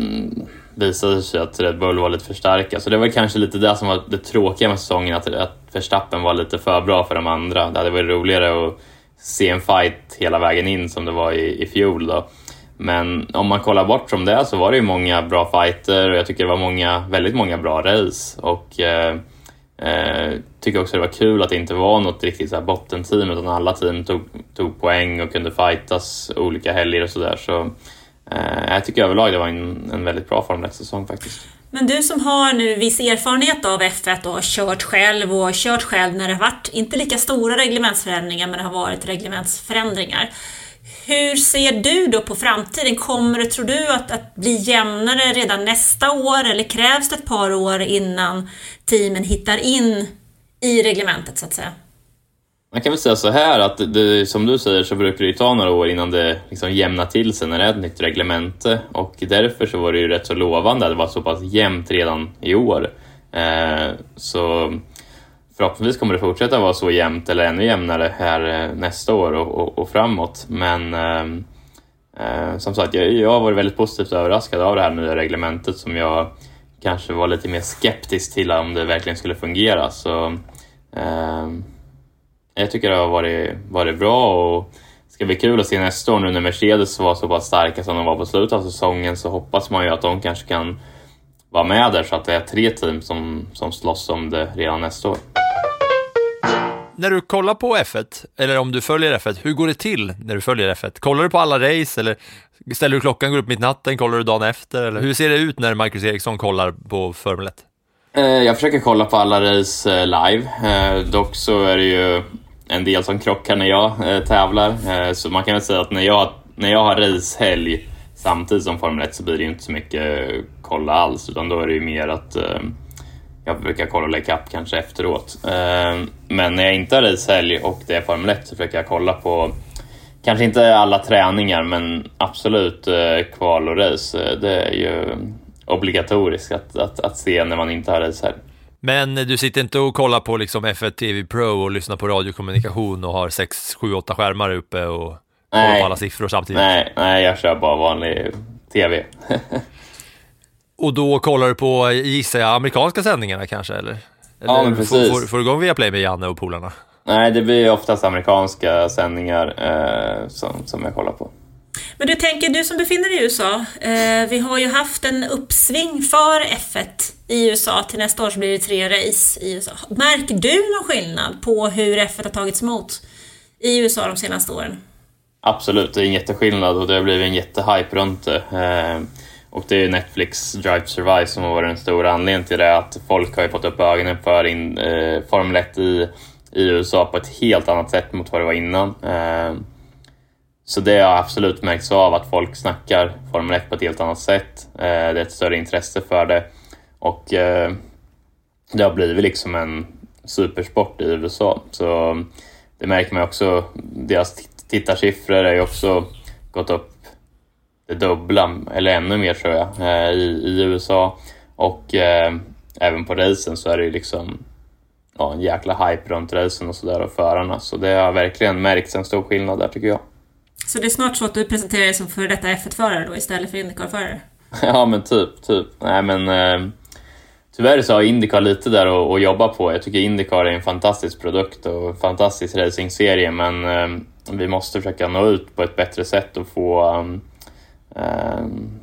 visade det sig att Red Bull var lite för starka. Så det var kanske lite det som var det tråkiga med säsongen, att, att Verstappen var lite för bra för de andra. Det hade varit roligare att se en fight hela vägen in som det var i, i fjol. Då. Men om man kollar bort från det så var det ju många bra fighter och jag tycker det var många, väldigt många bra race. Och, eh, Eh, tycker också det var kul att det inte var något riktigt så här bottenteam utan alla team tog, tog poäng och kunde fightas olika helger och sådär. Så, eh, jag tycker överlag det var en, en väldigt bra Formel 1-säsong faktiskt. Men du som har nu viss erfarenhet av F1 och har kört själv och kört själv när det har varit, inte lika stora reglementsförändringar, men det har varit reglementsförändringar. Hur ser du då på framtiden? Kommer det, tror du, att, att bli jämnare redan nästa år eller krävs det ett par år innan teamen hittar in i reglementet så att säga? Man kan väl säga så här att det, som du säger så brukar det ju ta några år innan det liksom jämnar till sig när det är ett nytt reglemente och därför så var det ju rätt så lovande att det var så pass jämnt redan i år. Eh, så förhoppningsvis kommer det fortsätta vara så jämnt eller ännu jämnare här eh, nästa år och, och, och framåt. Men eh, eh, som sagt, jag, jag har varit väldigt positivt överraskad av det här nya reglementet som jag kanske var lite mer skeptisk till om det verkligen skulle fungera. Så eh, jag tycker det har varit, varit bra och det ska bli kul att se nästa år nu när Mercedes var så pass starka som de var på slutet av säsongen så hoppas man ju att de kanske kan vara med där så att det är tre team som, som slåss om det redan nästa år när du kollar på F1, eller om du följer F1, hur går det till när du följer F1? Kollar du på alla race eller ställer du klockan, går upp mitt natten, kollar du dagen efter? Eller hur ser det ut när Marcus Eriksson kollar på Formel 1? Eh, jag försöker kolla på alla race eh, live. Eh, dock så är det ju en del som krockar när jag tävlar. Så man kan väl säga att när jag, när jag har racehelg samtidigt som Formel 1 så blir det ju inte så mycket kolla alls, utan då är det ju mer att jag brukar kolla upp kanske efteråt. Eh, men när jag inte har racehelg och det är Formel 1 så försöker jag kolla på Kanske inte alla träningar men absolut eh, kval och race. Det är ju obligatoriskt att, att, att se när man inte har racehelg. Men du sitter inte och kollar på liksom F1 TV Pro och lyssnar på radiokommunikation och har 6, 7, 8 skärmar uppe och kollar på alla siffror samtidigt? Nej, nej, jag kör bara vanlig TV. [LAUGHS] Och då kollar du på, gissar jag, amerikanska sändningarna kanske? Eller? eller ja, men precis. Får, får du igång Viaplay med Janne och polarna? Nej, det blir oftast amerikanska sändningar eh, som, som jag kollar på. Men du tänker, du som befinner dig i USA, eh, vi har ju haft en uppsving för F1 i USA. Till nästa år så blir det tre race i USA. Märker du någon skillnad på hur F1 har tagits emot i USA de senaste åren? Absolut, det är en jätteskillnad och det har blivit en jättehype runt det. Eh, och det är Netflix Drive to Survive som har varit den stora anledningen till det. Att folk har ju fått upp ögonen för in, eh, Formel 1 i, i USA på ett helt annat sätt mot vad det var innan. Eh, så det har absolut märkts av att folk snackar Formel 1 på ett helt annat sätt. Eh, det är ett större intresse för det. Och eh, det har blivit liksom en supersport i USA. Så det märker man också. Deras tittarsiffror är ju också gått upp det dubbla, eller ännu mer tror jag, eh, i, i USA. Och eh, även på racen så är det ju liksom ja, en jäkla hype runt racen och sådär och förarna. Så det har verkligen märkts en stor skillnad där tycker jag. Så det är snart så att du presenterar dig som före detta F1-förare då istället för Indycar-förare? [LAUGHS] ja men typ, typ. Nej men eh, tyvärr så har Indycar lite där att, jobba på. Jag tycker Indycar är en fantastisk produkt och en fantastisk racingserie men eh, vi måste försöka nå ut på ett bättre sätt och få um, Ehm,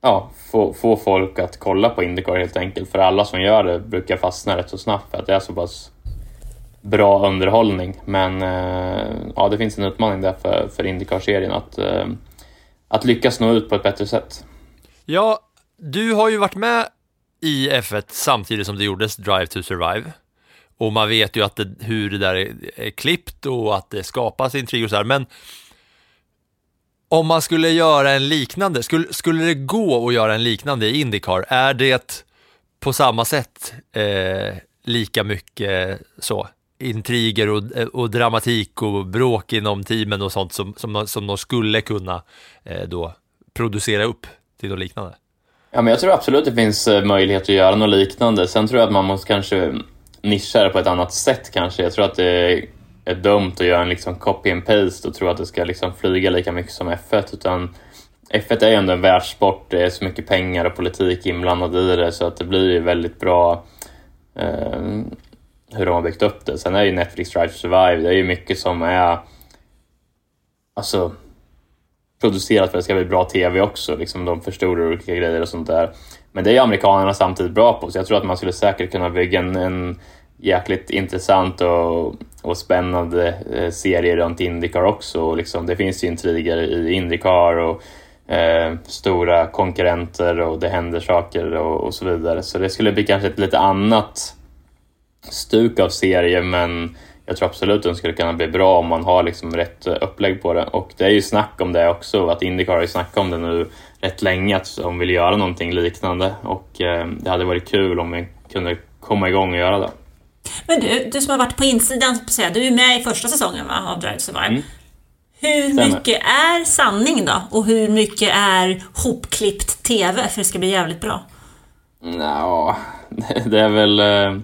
ja, få, få folk att kolla på Indycar helt enkelt. För alla som gör det brukar fastna rätt så snabbt för att det är så pass bra underhållning. Men eh, ja, det finns en utmaning där för, för Indycar-serien att, eh, att lyckas nå ut på ett bättre sätt. Ja, du har ju varit med i F1 samtidigt som det gjordes Drive to Survive. Och man vet ju att det, hur det där är, är klippt och att det skapas intriger och så här. Men om man skulle göra en liknande, skulle, skulle det gå att göra en liknande i Indycar? Är det på samma sätt eh, lika mycket så? intriger och, och, dramatik och bråk inom teamen och sånt som, som, som de skulle kunna eh, då producera upp till något liknande? Ja, men jag tror absolut det finns eh, möjlighet att göra något liknande. Sen tror jag att man måste kanske nischa det på ett annat sätt kanske. Jag tror att det är dumt att göra en liksom copy and paste och tro att det ska liksom flyga lika mycket som F1. Utan F1 är ju ändå en världssport, det är så mycket pengar och politik inblandad i det så att det blir ju väldigt bra eh, hur de har byggt upp det. Sen är ju Netflix Drive to Survive, det är ju mycket som är alltså producerat för att det ska bli bra TV också. Liksom de förstorar olika grejer och sånt där. Men det är ju amerikanerna samtidigt bra på, så jag tror att man skulle säkert kunna bygga en, en jäkligt intressant och, och spännande eh, serie runt Indycar också. liksom, det finns ju intriger i Indycar och eh, stora konkurrenter och det händer saker och, och, så vidare. Så det skulle bli kanske ett lite annat stuk av serie men jag tror absolut att den skulle kunna bli bra om man har liksom rätt upplägg på det. Och det är ju snack om det också, att Indycar har ju snackat om det nu rätt länge, att de vill göra någonting liknande. Och eh, det hade varit kul om vi kunde komma igång och göra det. Men du, du som har varit på insidan, du är med i första säsingen va, av Drive Survive. Mm. Hur mycket är sanning då? Och hur mycket är hopklippt TV för det ska bli jävligt bra? Ja, [LAUGHS] det är väl... Eh,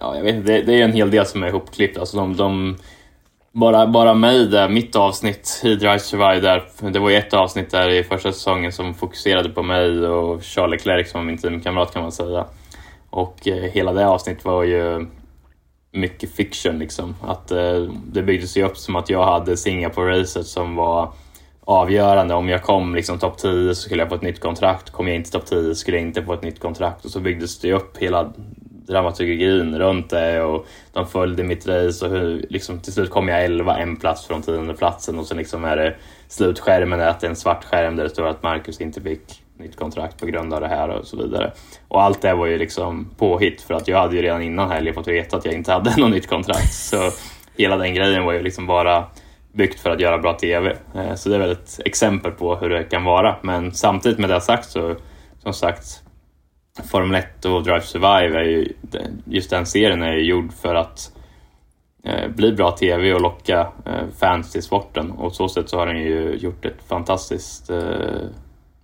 ja, jag vet det är en hel del som är ihopklippt. Alltså de, de, bara, bara mig där, mitt avsnitt i Drive Survive där, det var ju ett avsnitt där i första säsongen som fokuserade på mig och Charlie Leclerc som min teamkamrat kan man säga. Och eh, hela det avsnittet var ju mycket fiction liksom. Att eh, det byggdes ju upp som att jag hade Singapore-racet som var avgörande. Om jag kom liksom topp 10 så skulle jag få ett nytt kontrakt. Kom jag inte topp 10 skulle jag inte få ett nytt kontrakt. Och så byggdes det upp hela dramaturgin runt det och de följde mitt race och hur, liksom, till slut kom jag 11, en plats från tionde platsen och sen liksom är det slutskärmen är att det är en svart skärm där det står att Marcus inte fick nytt kontrakt på grund av det här och så vidare. Och allt det var ju liksom påhitt för att jag hade ju redan innan helgen fått veta att jag inte hade [LAUGHS] något nytt kontrakt. Så hela den grejen var ju liksom bara byggt för att göra bra TV. Eh, så det är väl ett exempel på hur det kan vara. Men samtidigt med det sagt så, som sagt, Formel 1 och Drive Survive är ju, just den serien är ju gjord för att eh, bli bra TV och locka eh, fans till sporten och så sätt så har den ju gjort ett fantastiskt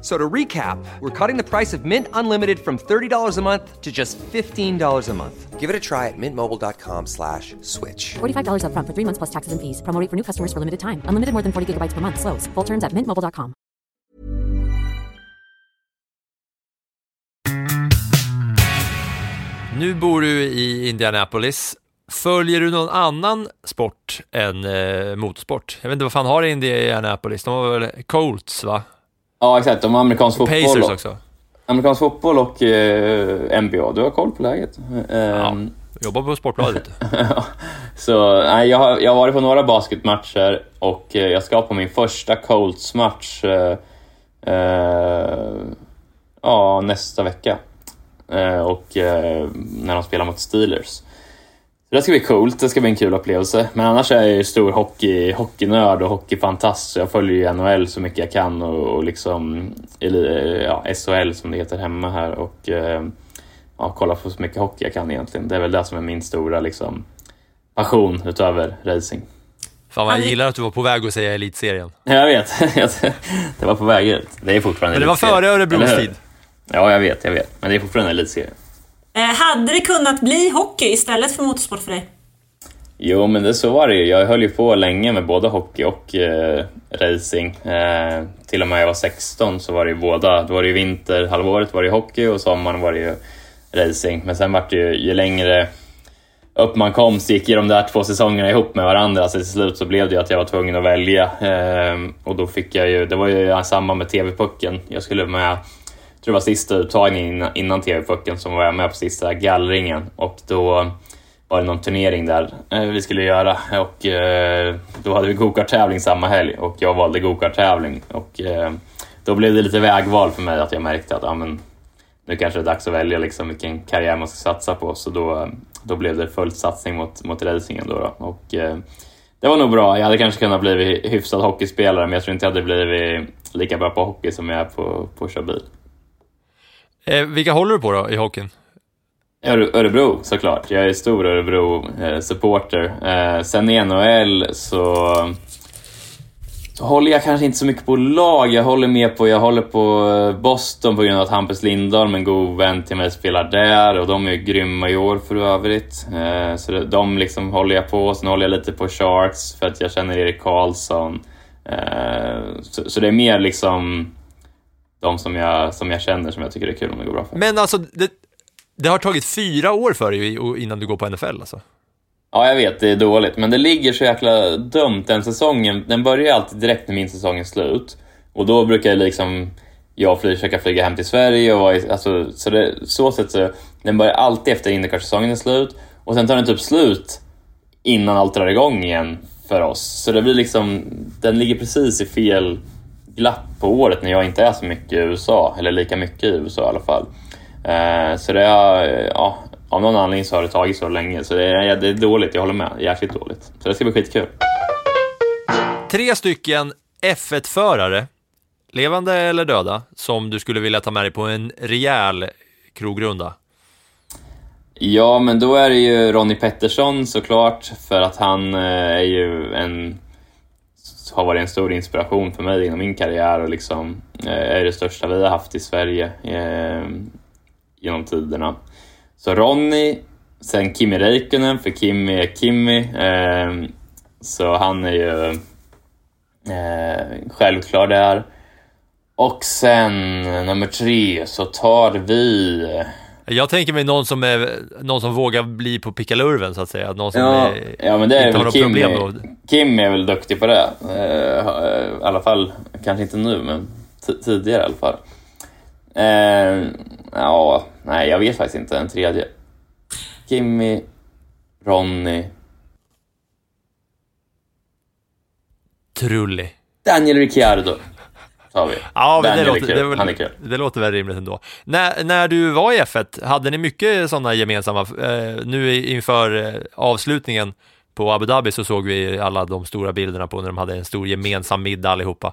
So to recap, we're cutting the price of Mint Unlimited from $30 a month to just $15 a month. Give it a try at mintmobile.com slash switch. $45 up front for three months plus taxes and fees. Promo for new customers for limited time. Unlimited more than 40 gigabytes per month. Slows. Full terms at mintmobile.com. Nu bor du i Indianapolis. Följer du någon annan sport än eh, motorsport? Jag vet inte vad fan har Indianapolis? De har väl Colts va? Ja, exakt. Har amerikansk fotboll. Pacers också. Amerikansk fotboll och eh, NBA. Du har koll på läget. Eh, ja, Jobbar på Sportbladet. [LAUGHS] Så nej, jag, har, jag har varit på några basketmatcher och eh, jag ska på min första Colts-match eh, eh, ja, nästa vecka. Eh, och eh, när de spelar mot Steelers. Så det ska bli coolt, det ska bli en kul upplevelse. Men annars är jag ju stor hockey, hockeynörd och hockeyfantast. Så jag följer ju NHL så mycket jag kan och, och liksom eller, ja, SHL som det heter hemma här. Och eh, ja, kollar på så mycket hockey jag kan egentligen. Det är väl det som är min stora liksom, passion utöver racing. Fan vad jag gillar att du var på väg att säga elitserien. Ja, Jag vet, [LAUGHS] det var på väg ut. Det är fortfarande Men det var före Örebros tid. Ja, jag vet, jag vet. Men det är fortfarande elitserie. Eh, hade det kunnat bli hockey istället för motorsport för dig? Jo, men det, så var det ju. Jag höll ju på länge med både hockey och eh, racing. Eh, till och med när jag var 16 så var det ju båda. Då var det ju vinterhalvåret var det ju hockey och sommaren var det ju racing. Men sen var det ju, ju längre upp man kom så gick ju de där två säsongerna ihop med varandra. Så till slut så blev det ju att jag var tvungen att välja. Eh, och då fick jag ju, det var ju samma med TV-pucken. Jag skulle med, tror det var sista uttagningen innan, innan TV-pucken som var jag med på sista gallringen. Och då var det någon turnering där eh, vi skulle göra och eh, då hade vi gokarttävling samma helg och jag valde gokarttävling och eh, då blev det lite vägval för mig att jag märkte att ja, men, nu kanske det är dags att välja liksom vilken karriär man ska satsa på så då, då blev det full satsning mot, mot racingen då, då. och eh, det var nog bra. Jag hade kanske kunnat bli hyfsad hockeyspelare men jag tror inte jag hade blivit lika bra på hockey som jag är på, på att köra bil. Eh, vilka håller du på då i hockeyn? Örebro såklart. Jag är stor Örebro-supporter. Eh, eh, sen i NHL så, så håller jag kanske inte så mycket på lag. Jag håller mer på, jag håller på eh, Boston på grund av att Hampus Lindholm, en god vän till mig, spelar där och de är grymma i år för övrigt. Eh, så det, de liksom håller jag på. Sen håller jag lite på Sharks för att jag känner Erik Karlsson. Eh, så, så det är mer liksom de som jag, som jag känner som jag tycker är kul om det går bra för. Men alltså, det, det har tagit fyra år för dig innan du går på NFL alltså. Ja, jag vet, det är dåligt, men det ligger så jäkla dumt den säsongen. Den börjar alltid direkt när min säsong är slut. Och då brukar jag liksom, jag fly, försöka flyga hem till Sverige och i- alltså, så det, så sätt så, den börjar alltid efter Indycar-säsongen är slut. Och sen tar den typ slut innan allt drar igång igen för oss. Så det blir liksom, den ligger precis i fel glapp på året när jag inte är så mycket i USA, eller lika mycket i USA i alla fall. Eh, så det är, ja, av någon anledning så har det tagit så länge, så det är, det är dåligt, jag håller med. Jäkligt dåligt. Så det ska bli skitkul. Tre stycken F1-förare, levande eller döda, som du skulle vilja ta med dig på en rejäl krogrunda. Ja, men då är det ju Ronnie Pettersson såklart, för att han eh, är ju en har varit en stor inspiration för mig inom min karriär och liksom eh, är det största vi har haft i Sverige eh, genom tiderna. Så Ronny, sen Kimi Räikkönen, för Kimi är Kimi. Eh, så han är ju eh, självklar där. Och sen nummer tre så tar vi jag tänker mig någon som, är, någon som vågar bli på pickalurven så att säga. Någon som Ja, är, ja men det är inte har något Kim. problem Är, då. Kim är väl duktig på det. Eh, I alla fall, kanske inte nu, men tidigare i alla fall. Eh, ja, nej, jag vet faktiskt inte. En tredje. Kimmy, Ronny, Trulli. Daniel Ricciardo. Har vi. Ja, men det låter, det, det låter väl rimligt ändå. När, när du var i F1, hade ni mycket sådana gemensamma, eh, nu inför eh, avslutningen på Abu Dhabi så såg vi alla de stora bilderna på när de hade en stor gemensam middag allihopa.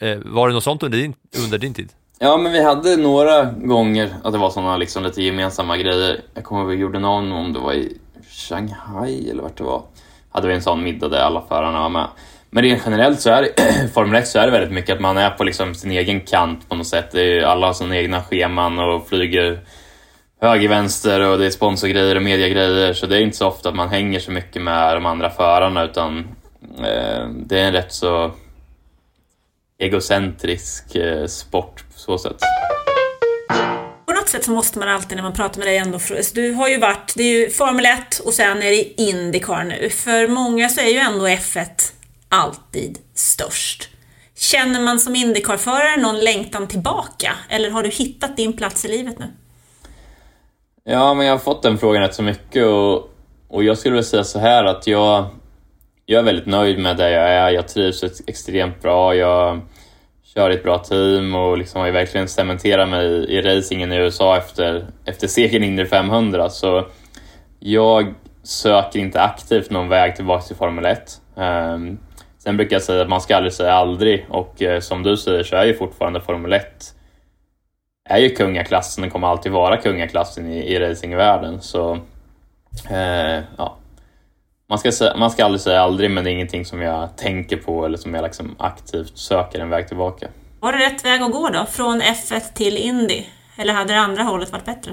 Eh, var det något sånt under din, under din tid? Ja, men vi hade några gånger att det var såna liksom lite gemensamma grejer. Jag kommer ihåg vi gjorde någon, om det var i Shanghai eller vart det var. Hade vi en sån middag där alla förarna var med. Men rent generellt så är det, [CLEARS THROAT] Formel 1 så är det väldigt mycket att man är på liksom sin egen kant på något sätt. Det är, ju- alla har sina egna scheman och flyger höger, vänster och det är sponsorgrejer och mediagrejer. Så det är inte så ofta att man hänger så mycket med de andra förarna utan eh, det är en rätt så egocentrisk eh, sport på så sätt. På något sätt så måste man alltid när man pratar med dig ändå fråga, alltså, du har ju varit, det är ju Formel 1 och sen är det Indycar nu. För många så är ju ändå F1 alltid störst. Känner man som Indycarförare någon längtan tillbaka? Eller har du hittat din plats i livet nu? Ja, men jag har fått den frågan rätt så mycket och, och jag skulle vilja säga så här att jag, jag är väldigt nöjd med där jag är. Jag trivs extremt bra. Jag kör i ett bra team och liksom har ju verkligen cementerat mig i, i racingen i USA efter, efter segern Indy 500. Så jag söker inte aktivt någon väg tillbaka till Formel 1. Um, ehm, sen brukar jag säga att man ska aldrig säga aldrig och uh, som du säger så är ju fortfarande Formel 1 är ju kungaklassen och kommer alltid vara kungaklassen i, i racingvärlden. Så uh, ja, man ska, säga, man ska aldrig säga aldrig, men det är ingenting som jag tänker på eller som jag liksom aktivt söker en väg tillbaka. Var det rätt väg att gå då? Från F1 till Indy? Eller hade det andra hållet varit bättre?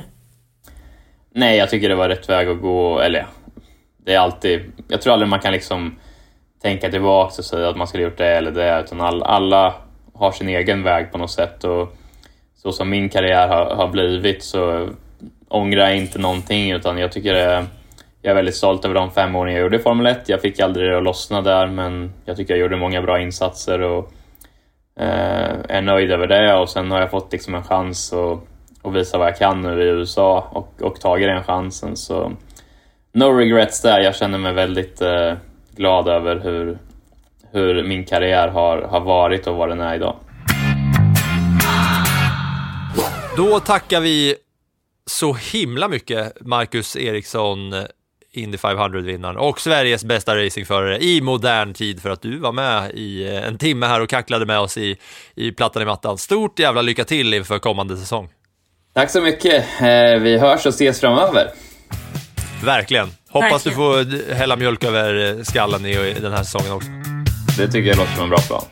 Nej, jag tycker det var rätt väg att gå. Eller det är alltid... Jag tror aldrig man kan liksom tänka tillbaka och säga att man skulle gjort det eller det, utan all, alla har sin egen väg på något sätt. Och så som min karriär har, har blivit så ångrar jag inte någonting, utan jag tycker det jag är väldigt stolt över de fem åren jag gjorde i Formel 1. Jag fick aldrig det att lossna där, men jag tycker jag gjorde många bra insatser och eh, är nöjd över det. Och sen har jag fått liksom en chans att, att visa vad jag kan nu i USA och, och tagit den chansen. Så no regrets där. Jag känner mig väldigt eh, glad över hur, hur min karriär har, har varit och vad den är idag. Då tackar vi så himla mycket Marcus Eriksson Indy 500-vinnaren och Sveriges bästa racingförare i modern tid för att du var med i eh, en timme här och kacklade med oss i, i plattan i mattan. Stort jävla lycka till inför kommande säsong. Tack så mycket. Eh, vi hörs och ses framöver. Verkligen. Hoppas du får hälla mjölk över skallen i den här säsongen också. Det tycker jag låter som en bra plan.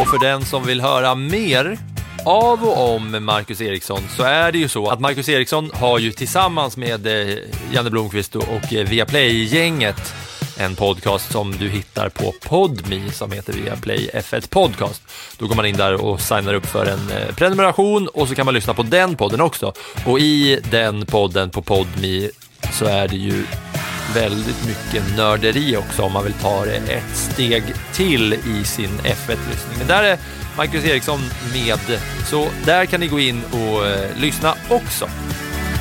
Och för den som vill höra mer av och om Marcus Eriksson så är det ju så att Marcus Eriksson har ju tillsammans med eh, Janne Blomqvist och eh, Viaplay-gänget en podcast som du hittar på Podme som heter Viaplay F1 Podcast. Då går man in där och signar upp för en eh, prenumeration och så kan man lyssna på den podden också. Och i den podden på Podme så är det ju väldigt mycket nörderi också om man vill ta det ett steg till i sin F1-lyssning. Men där är Marcus Eriksson med, så där kan ni gå in och eh, lyssna också.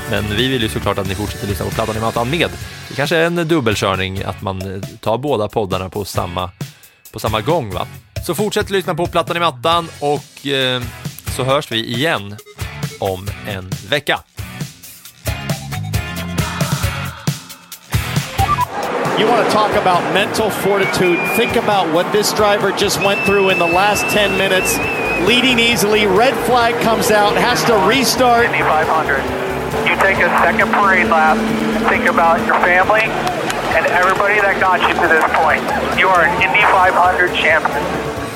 Men vi vill ju såklart att ni fortsätter lyssna på Plattan i mattan med. Det kanske är en dubbelkörning att man tar båda poddarna på samma, på samma gång va? Så fortsätt lyssna på Plattan i mattan och eh, så hörs vi igen om en vecka. You want to talk about mental fortitude. Think about what this driver just went through in the last 10 minutes. Leading easily, red flag comes out, has to restart. Indy 500. Take a second parade lap and think about your family and everybody that got you to this point. You are an Indy 500 champion.